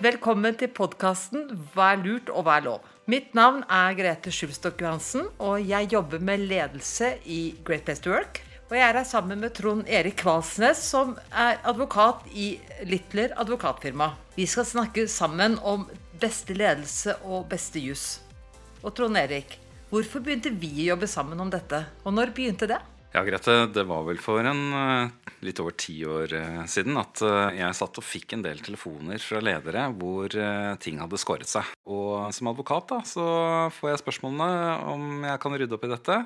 Velkommen til podkasten 'Hva er lurt og hva er lov'. Mitt navn er Grete Skjulstok Johansen, og jeg jobber med ledelse i Great Place to Work. Og jeg er her sammen med Trond Erik Kvalsnes, som er advokat i Littler advokatfirma. Vi skal snakke sammen om beste ledelse og beste juss. Og Trond Erik, hvorfor begynte vi å jobbe sammen om dette? Og når begynte det? Ja, Grete, det var vel for en uh, litt over ti år uh, siden at uh, jeg satt og fikk en del telefoner fra ledere hvor ting hadde skåret seg. Og som advokat da, så får jeg spørsmålene om jeg kan rydde opp i dette.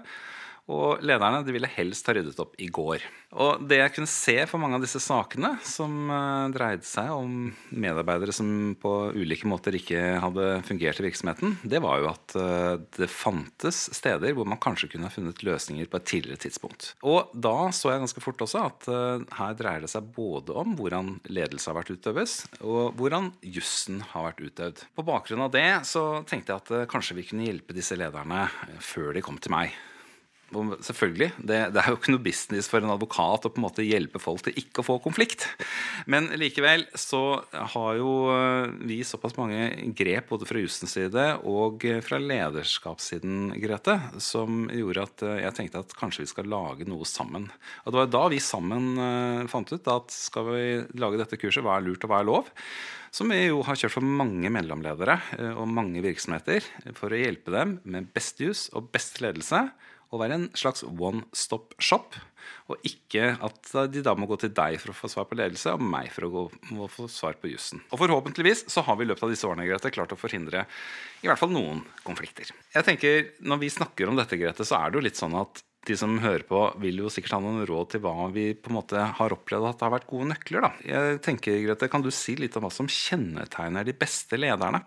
Og lederne de ville helst ha ryddet opp i går. Og det jeg kunne se for mange av disse sakene, som uh, dreide seg om medarbeidere som på ulike måter ikke hadde fungert i virksomheten, det var jo at uh, det fantes steder hvor man kanskje kunne ha funnet løsninger på et tidligere tidspunkt. Og da så jeg ganske fort også at uh, her dreier det seg både om hvordan ledelse har vært utøves, og hvordan jussen har vært utøvd. På bakgrunn av det så tenkte jeg at kanskje vi kunne hjelpe disse lederne før de kom til meg. Selvfølgelig, det, det, er jo ikke noe business for en advokat å på en måte hjelpe folk til ikke å få konflikt. Men likevel så har jo eh, vi såpass mange grep både fra jusens side og fra lederskapssiden, Grete, som gjorde at eh, jeg tenkte at kanskje vi skal lage noe sammen. Og det var da vi sammen eh, fant ut at skal vi lage dette kurset, hva er lurt og hva er lov? Som vi jo har kjørt for mange mellomledere og mange virksomheter for å hjelpe dem med best jus og best ledelse å være en slags one stop shop. Og ikke at de da må gå til deg for å få svar på ledelse, og meg for å, gå, å få svar på jussen. Og forhåpentligvis så har vi i løpet av disse årene Grete, klart å forhindre i hvert fall noen konflikter. Jeg tenker, Når vi snakker om dette, Grete, så er det jo litt sånn at de som hører på, vil jo sikkert ha noen råd til hva vi på en måte har opplevd at det har vært gode nøkler. da. Jeg tenker, Grete, Kan du si litt om hva som kjennetegner de beste lederne?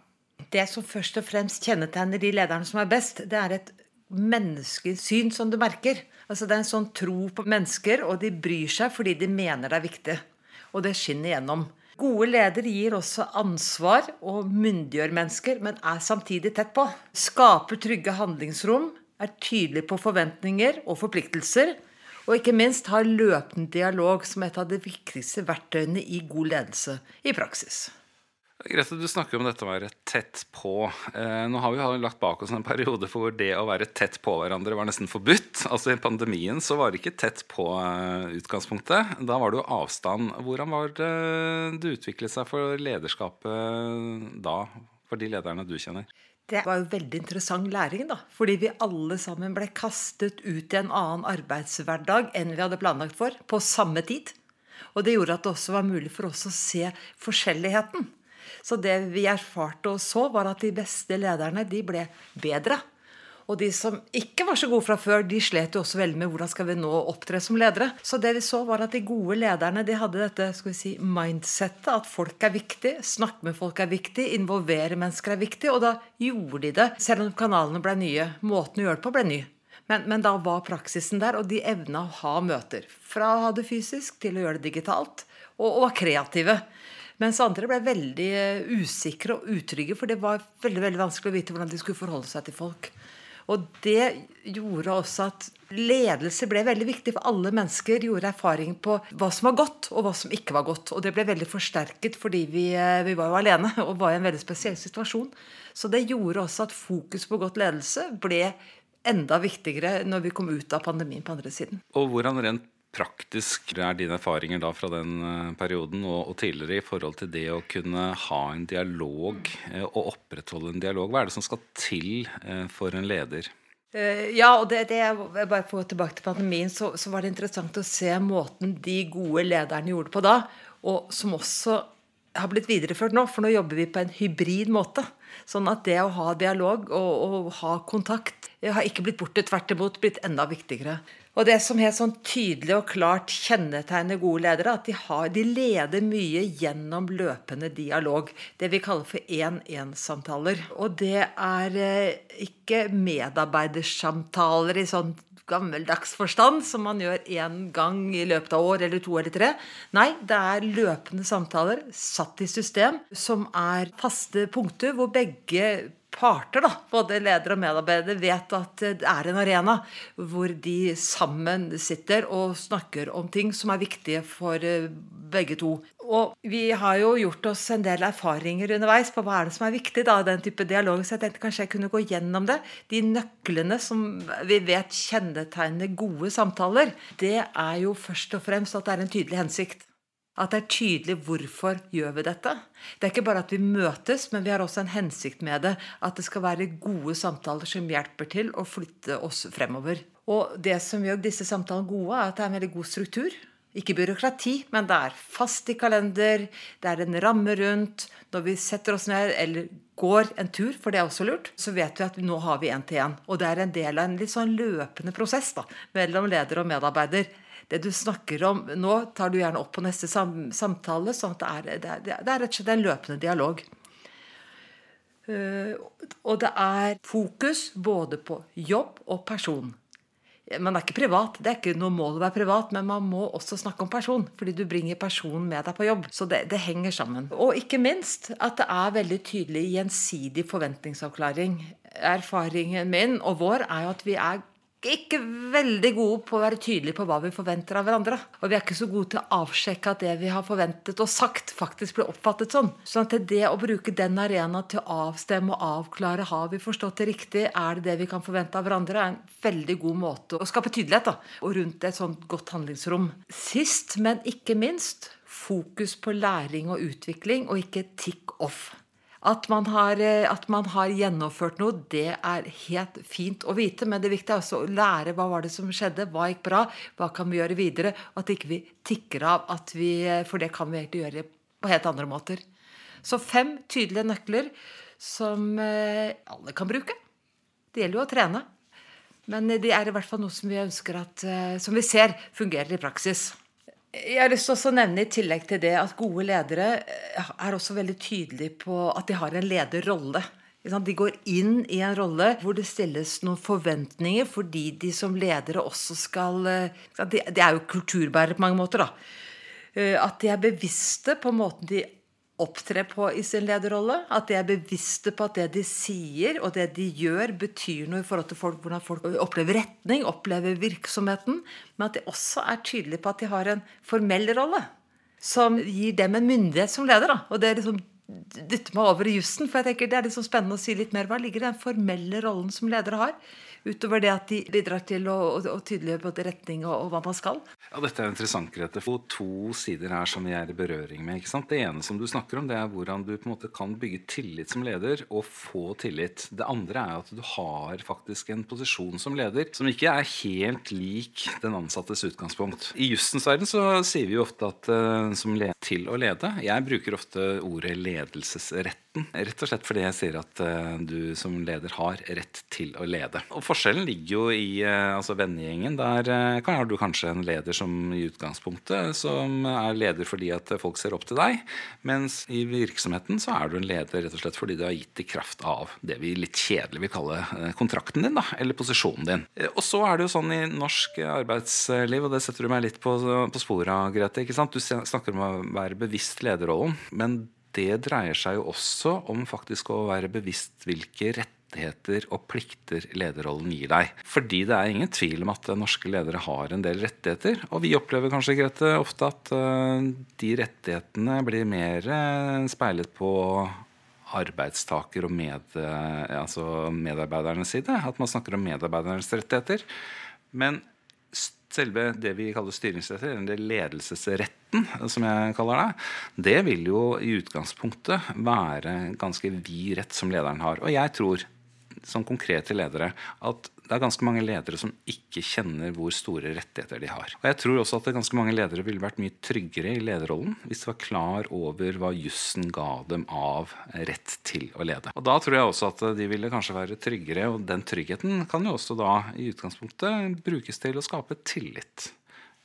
Det som først og fremst kjennetegner de lederne som er best, det er et menneskesyn som du merker. Altså Det er en sånn tro på mennesker, og de bryr seg fordi de mener det er viktig. Og det skinner igjennom. Gode ledere gir også ansvar og myndiggjør mennesker, men er samtidig tett på. Skaper trygge handlingsrom, er tydelig på forventninger og forpliktelser. Og ikke minst har løpende dialog som et av de viktigste verktøyene i god ledelse i praksis. Grete, du snakker om dette å være tett på. Eh, nå har vi lagt bak oss en periode hvor det å være tett på hverandre var nesten forbudt. Altså I pandemien så var det ikke tett på eh, utgangspunktet. Da var det jo avstand. Hvordan var det det utviklet seg for lederskapet da, for de lederne du kjenner? Det var jo veldig interessant læring, da. Fordi vi alle sammen ble kastet ut i en annen arbeidshverdag enn vi hadde planlagt for, på samme tid. Og det gjorde at det også var mulig for oss å se forskjelligheten. Så det vi erfarte og så, var at de beste lederne de ble bedre. Og de som ikke var så gode fra før, de slet jo også veldig med hvordan skal vi nå opptre som ledere. Så det vi så, var at de gode lederne de hadde dette skal vi si, mindsettet at folk er viktig, snakke med folk er viktig, involvere mennesker er viktig. Og da gjorde de det, selv om kanalene ble nye. Måten å gjøre det på ble ny. Men, men, da var praksisen der, og de evna å ha møter. Fra å ha det fysisk til å gjøre det digitalt. Og, og var kreative. Mens andre ble veldig eh, usikre og utrygge, for det var veldig, veldig vanskelig å vite hvordan de skulle forholde seg til folk. Og det gjorde også at ledelse ble veldig viktig, for alle mennesker gjorde erfaring på hva som var godt, og hva som ikke var godt. Og det ble veldig forsterket fordi vi, eh, vi var jo alene og var i en veldig spesiell situasjon. Så det gjorde også at fokus på godt ledelse ble enda viktigere når vi kom ut av pandemien på andre siden. Og hvordan rent praktisk er dine erfaringer da fra den eh, perioden og, og, tidligere i forhold til det å kunne ha en dialog eh, og opprettholde en dialog? Hva er det som skal til eh, for en leder? Ja, og det, det bare for å gå tilbake til pandemien, så, så, var det interessant å se måten de gode lederne gjorde på da, og som også har blitt videreført nå. For nå jobber vi på en hybrid måte. Sånn at det å ha dialog og, og ha kontakt har ikke blitt borte. Tvert imot blitt enda viktigere. Og det som helt sånn tydelig og klart kjennetegner gode ledere, at de, har, de leder mye gjennom løpende dialog. Det vi kaller for én-én-samtaler. Og det er eh, ikke medarbeidersamtaler i sånn gammeldags forstand, som man gjør én gang i løpet av år eller to eller tre. Nei, det er løpende samtaler satt i system, som er faste punkter hvor begge parter, da, både ledere og medarbeidere, vet at det er en arena hvor de sammen sitter og snakker om ting som er viktige for eh, begge to. Og vi har jo gjort oss en del erfaringer underveis på hva er det som er viktig da, den type dialog. Så jeg tenkte kanskje jeg kunne gå gjennom det. De nøklene som vi vet kjennetegner gode samtaler, det er jo først og fremst at det er en tydelig hensikt. At det er tydelig hvorfor gjør vi dette. Det er ikke bare at vi møtes, men vi har også en hensikt med det. At det skal være gode samtaler som hjelper til å flytte oss fremover. Og det som gjør disse samtalene gode, er at det er en veldig god struktur. Ikke byråkrati, men det er fast i kalender, det er en ramme rundt. Når vi setter oss ned eller går en tur, for det er også lurt, så vet vi at nå har vi én til én. Og det er en del av en litt sånn løpende prosess da, mellom leder og medarbeider. Det du snakker om nå, tar du gjerne opp på neste sam samtale. sånn at det er, det, er, rett og slett en løpende dialog. Uh, og det er fokus både på jobb og person. Man er ikke privat. Det er ikke noe mål å være privat, men man må også snakke om person. Fordi du bringer personen med deg på jobb. Så det, det henger sammen. Og ikke minst at det er veldig tydelig gjensidig forventningsavklaring. Erfaringen min og vår er jo at vi er ikke veldig gode på å være tydelige på hva vi forventer av hverandre. Og vi er ikke så gode til å avsjekke at det vi har forventet og sagt, faktisk blir oppfattet sånn. Sånn at det å bruke den arenaen til å avstemme og avklare har vi forstått det riktig, er det det vi kan forvente av hverandre, er en veldig god måte å skape tydelighet da, og rundt et sånt godt handlingsrom. Sist, men ikke minst, fokus på læring og utvikling, og ikke tick off. At man, har, eh, at man, har, gjennomført noe, det er helt fint å vite. Men det viktige er også å lære hva var det som skjedde, hva gikk bra, hva kan vi gjøre videre. Og at ikke vi tikker av, vi, eh, for det kan vi egentlig gjøre på helt andre måter. Så fem tydelige nøkler som eh, alle kan bruke. Det gjelder jo å trene. Men det er i hvert fall noe som vi at, som vi ser fungerer i praksis. Jeg har lyst til å nevne i tillegg til det at gode ledere eh, er også veldig tydelige på at de har en lederrolle. De går inn i en rolle hvor det stilles noen forventninger fordi de som ledere også skal Det De er jo kulturbærere på mange måter. da. Eh, at de er bevisste på måten de opptre på i sin lederrolle. At de er bevisste på at det de sier og det de gjør, betyr noe i forhold til folk, hvordan folk opplever retning, opplever virksomheten. Men at de også er tydelige på at de har en formell rolle. Som gir dem en myndighet som leder. Da. Og det er liksom dytter meg over i jussen. For jeg tenker det er liksom spennende å si litt mer. Hva ligger i den formelle rollen som ledere har? Utover det at de bidrar til å, å, å tydeliggjøre både retning og, og, hva man skal. Ja, Dette er interessant, Grete. For to sider her som vi er i berøring med. ikke sant? Det ene som du snakker om, det er hvordan du på en måte kan bygge tillit som leder og få tillit. Det andre er at du har faktisk en posisjon som leder som ikke er helt lik den ansattes utgangspunkt. I jussens verden så sier vi jo ofte at uh, som leder til å lede Jeg bruker ofte ordet ledelsesrett Rett og slett fordi jeg sier at uh, du som leder har rett til å lede. Og Forskjellen ligger jo i uh, altså vennegjengen. Der uh, har du kanskje en leder som i utgangspunktet som er leder fordi at folk ser opp til deg. Mens i virksomheten så er du en leder rett og slett fordi du har gitt i kraft av det vi litt kjedelig vil kalle kontrakten din, da, eller posisjonen din. Og så er det jo sånn i norsk arbeidsliv, og det setter du meg litt på, på sporet av, Grete. ikke sant? Du snakker om å være bevisst lederrollen. men det dreier seg jo også om faktisk å være bevisst hvilke rettigheter og plikter lederrollen gir deg. Fordi det er ingen tvil om at norske ledere har en del rettigheter. Og vi opplever kanskje Grete, ofte at uh, de rettighetene blir mer uh, speilet på arbeidstaker og med, uh, altså medarbeidernes side. At man snakker om medarbeidernes rettigheter. Men selve det vi kaller styringsretter, eller ledelsesretten, som jeg kaller det, det vil jo i utgangspunktet være ganske vid rett som lederen har. Og jeg tror, som konkrete ledere, at det er ganske mange ledere som ikke kjenner hvor store rettigheter de har. Og jeg tror også at ganske mange ledere ville vært mye tryggere i lederrollen hvis de var klar over hva jussen ga dem av rett til å lede. Og da tror jeg også at de ville kanskje være tryggere, og den tryggheten kan jo også da i utgangspunktet brukes til å skape tillit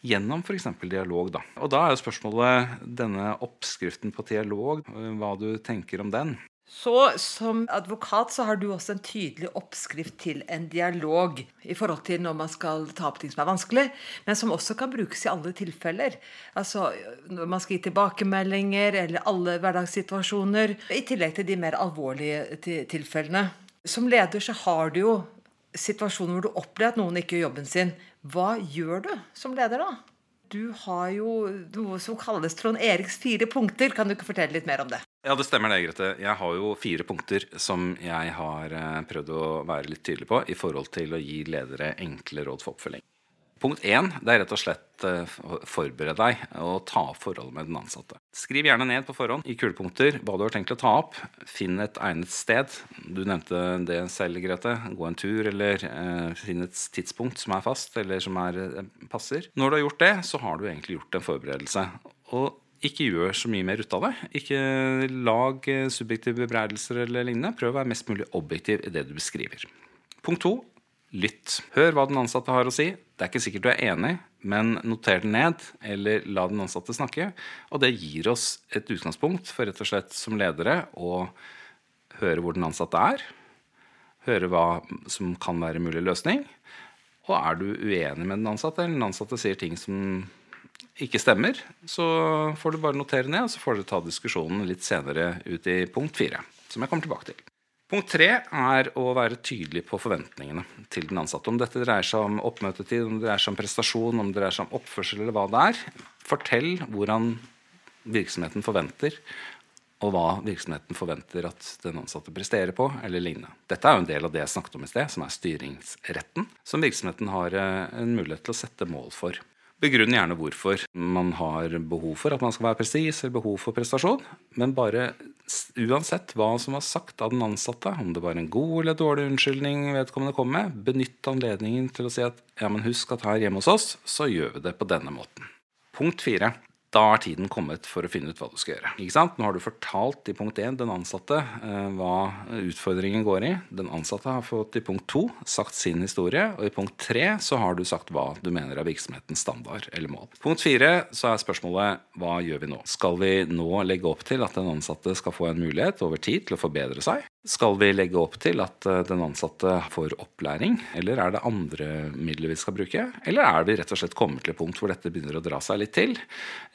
gjennom f.eks. dialog. Da. Og da er jo spørsmålet denne oppskriften på dialog, hva du tenker om den. Så som advokat så har du også en tydelig oppskrift til en dialog i forhold til når man skal ta opp ting som er vanskelig, men som også kan brukes i alle tilfeller. Altså når man skal gi tilbakemeldinger eller alle hverdagssituasjoner, i tillegg til de mer alvorlige tilfellene. Som leder så har du jo situasjoner hvor du opplever at noen ikke gjør jobben sin. Hva gjør du som leder, da? Du har jo noe som kalles Trond Eriks fire punkter. Kan du ikke fortelle litt mer om det? Ja, det stemmer det, Grete. Jeg har jo fire punkter som jeg har eh, prøvd å være litt tydelig på i forhold til å gi ledere enkle råd for oppfølging. Punkt én det er rett og slett å forbered deg og ta opp forholdet med den ansatte. Skriv gjerne ned på forhånd i kulepunkter hva du har tenkt å ta opp. Finn et egnet sted. Du nevnte det selv, Grete. Gå en tur, eller eh, finn et tidspunkt som er fast, eller som er, uh, passer. Når du har gjort det, så har du egentlig gjort en forberedelse. Og ikke gjør så mye mer ut av det. Ikke lag subjektive bebreidelser eller lignende. Prøv å være mest mulig objektiv i det du beskriver. Punkt to lytt. Hør hva den ansatte har å si. Det er ikke sikkert du er enig, men noter den ned, eller la den ansatte snakke. Og det gir oss et utgangspunkt for rett og slett som ledere å høre hvor den ansatte er. Høre hva som kan være mulig løsning. Og er du uenig med den ansatte, eller den ansatte sier ting som ikke stemmer, så får du bare notere ned, og så får dere ta diskusjonen litt senere ut i punkt fire. Som jeg kommer tilbake til. Punkt tre er å være tydelig på forventningene til den ansatte. Om dette dreier seg om oppmøtetid, om det dreier seg om prestasjon, om det dreier seg om oppførsel eller hva det er. Fortell hvordan virksomheten forventer, og hva virksomheten forventer at den ansatte presterer på, eller lignende. Dette er jo en del av det jeg snakket om i sted, som er styringsretten, som virksomheten har eh, en mulighet til å sette mål for. Begrunn gjerne hvorfor man har behov for at man skal være presis, eller behov for prestasjon. Men bare uansett hva som var sagt av den ansatte, om det var en god eller dårlig unnskyldning vedkommende kom med, benytt anledningen til å si at ja, men husk at her hjemme hos oss, så gjør vi det på denne måten. Punkt fire da er tiden kommet for å finne ut hva du skal gjøre. Ikke sant? Nå har du fortalt i punkt 1 den ansatte eh, hva utfordringen går i. Den ansatte har fått i punkt 2 sagt sin historie, og i punkt 3 så har du sagt hva du mener er virksomhetens standard eller mål. Punkt 4 så er spørsmålet hva gjør vi nå? Skal vi nå legge opp til at den ansatte skal få en mulighet over tid til å forbedre seg? Skal vi legge opp til at eh, den ansatte får opplæring, eller er det andre midler vi skal bruke? Eller er vi rett og slett kommet til et punkt hvor dette begynner å dra seg litt til?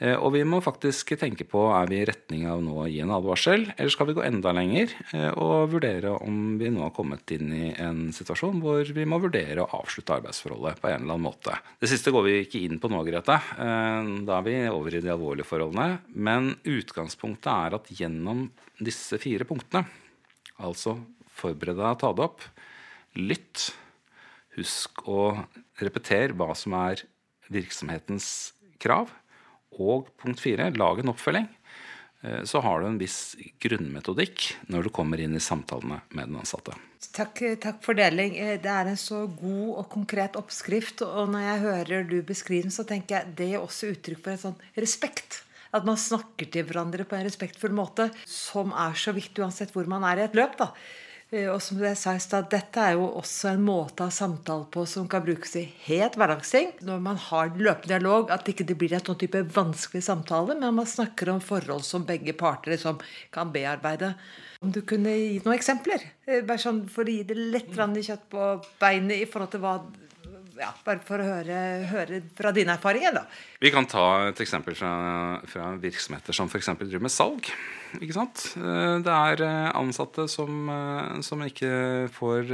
Eh, og vi må faktisk tenke på er vi i retning av nå å gi en advarsel, eller skal vi gå enda lenger eh, og vurdere om vi nå har kommet inn i en situasjon hvor vi må vurdere å avslutte arbeidsforholdet på en eller annen måte. Det siste går vi ikke inn på nå, Grete. Da er vi over i de alvorlige forholdene. Men utgangspunktet er at gjennom disse fire punktene Altså forbered deg, å ta det opp. Lytt. Husk å repetere hva som er virksomhetens krav. Og punkt fire, lag en oppfølging. Eh, så har du en viss grunnmetodikk når du kommer inn i samtalene med den ansatte. Takk, takk for deling. Eh, det er en så god og konkret oppskrift. Og når jeg hører du beskrive den, så tenker jeg det er også uttrykk for en sånn respekt. At man snakker til hverandre på en respektfull måte, som er så viktig uansett hvor man er i et løp. da. Eh, og som jeg sa i stad, Dette er jo også en måte å samtale på som kan brukes i helt hverdagsting. Når man har løpende dialog, at det ikke blir en sånn type vanskelig samtale, men man snakker om forhold som begge parter liksom kan bearbeide. Om du kunne gi noen eksempler? Eh, bare sånn For å gi det litt kjøtt på beinet i forhold til hva ja, bare for å høre, høre, fra dine erfaringer, da. Vi kan ta et eksempel fra, fra virksomheter som f.eks. driver med salg. Ikke sant? Eh, det er eh, ansatte som, eh, som ikke får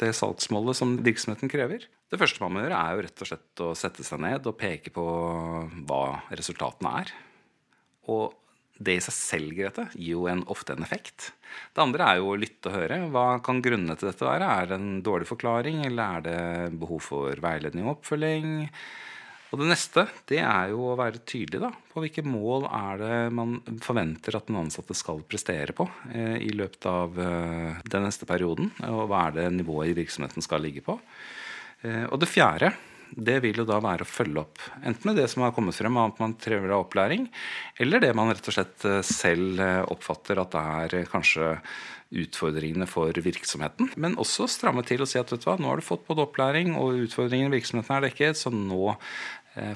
det salgsmålet som virksomheten krever. Det første man må gjøre, er jo rett og slett å sette seg ned og peke på hva resultatene er. Og det i seg selv Grete, gir jo en, ofte en effekt. Det andre er jo å lytte og høre. Hva kan grunnene til dette være? Er det en dårlig forklaring, eller er det behov for veiledning og oppfølging? Og det neste det er jo å være tydelig da, på hvilke mål er det man forventer at den ansatte skal prestere på eh, i løpet av eh, den neste perioden. Og hva er det nivået i virksomheten skal ligge på. Eh, og det fjerde det vil jo da være å følge opp. Enten med det som har kommet frem av at man trenger opplæring, eller det man rett og slett eh, selv eh, oppfatter at det er eh, kanskje utfordringene for virksomheten. Men også stramme til og si at vet du hva, nå har du fått både opplæring og utfordringene virksomheten er dekket, så nå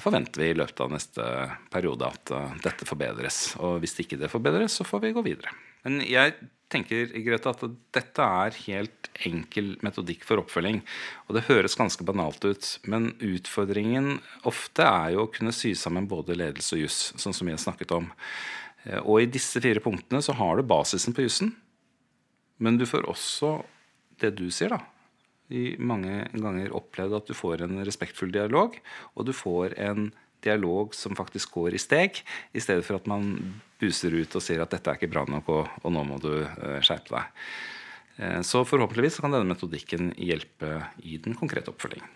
forventer vi i løpet av neste periode at dette forbedres. Og hvis ikke det forbedres, så får vi gå videre. Men jeg tenker Grete, at dette er helt enkel metodikk for oppfølging. Og det høres ganske banalt ut, men utfordringen ofte er jo å kunne sy sammen både ledelse og juss, sånn som vi har snakket om. Og i disse fire punktene så har du basisen på jussen, men du får også det du sier, da. I mange ganger opplevd at du får en respektfull dialog, og du får en dialog som faktisk går i steg, i stedet for at man buser ut og sier at dette er ikke bra nok, og, og nå må du uh, skjerpe deg. Uh, så forhåpentligvis kan denne metodikken hjelpe i den konkrete oppfølgingen.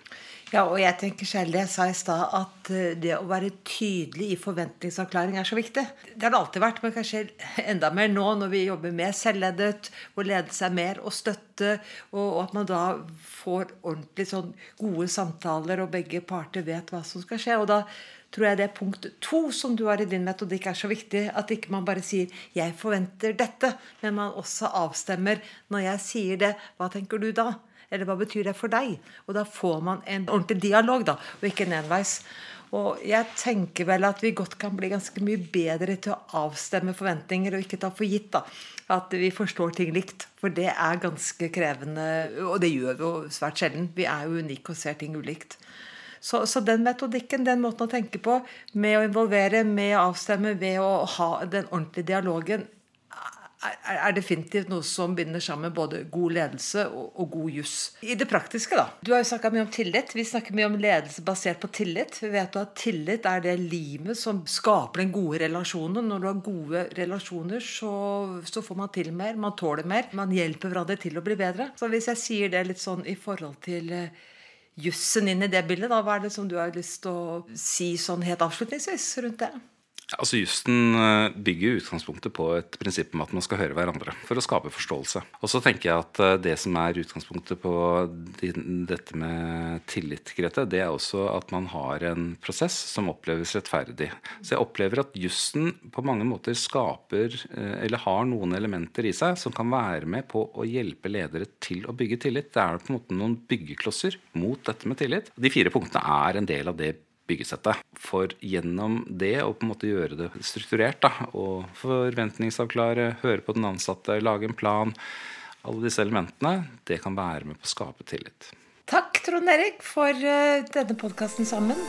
Ja, og jeg tenker selv det jeg sa i stad, at eh, det å være tydelig i forventningsavklaring er så viktig. Det har det alltid vært, men kanskje enda mer nå når vi jobber med selvledet, hvor ledelse er mer å støtte, og at man da får ordentlig sånn gode samtaler, og begge parter vet hva som skal skje. og da tror jeg det er punkt to som du har i din metodikk, er så viktig. At ikke man bare sier 'jeg forventer dette', men man også avstemmer 'når jeg sier det, hva tenker du da'? Eller hva betyr det for deg? Og da får man en ordentlig dialog, da, og ikke en enveis. Og jeg tenker vel at vi godt kan bli ganske mye bedre til å avstemme forventninger og ikke ta for gitt da, at vi forstår ting likt. For det er ganske krevende, og det gjør vi jo svært sjelden. Vi er jo unike og ser ting ulikt. Så, så, den metodikken, den måten å tenke på, med å involvere, med å avstemme, ved å ha den ordentlige dialogen, er definitivt noe som binder sammen både god ledelse og, og god juss. I det praktiske, da. Du har jo snakka mye om tillit. Vi snakker mye om ledelse basert på tillit. Vi vet jo at tillit er det limet som skaper den gode relasjonen. Når du har gode relasjoner, så, så, får man til mer. Man tåler mer. Man hjelper hverandre til å bli bedre. Så hvis jeg sier det litt sånn i forhold til uh, jussen inn i det bildet, da, hva er det som du har lyst til å si sånn helt avslutningsvis rundt det? Altså Jussen eh, bygger utgangspunktet på et prinsipp om at man skal høre hverandre for å skape forståelse. Og så tenker jeg at eh, det som er utgangspunktet på dette med tillit, Grete, det er også at man har en prosess som oppleves rettferdig. Så jeg opplever at jussen på mange måter skaper, eh, eller har noen elementer i seg som kan være med på å hjelpe ledere til å bygge tillit. Det er på en måte noen byggeklosser mot dette med tillit. De fire punktene er en del av det byggesettet. For gjennom det å på en måte gjøre det strukturert, da, og forventningsavklare, høre på den ansatte, lage en plan, alle disse elementene, det kan være med på å skape tillit. Takk, Trond Erik, for eh, denne podkasten sammen.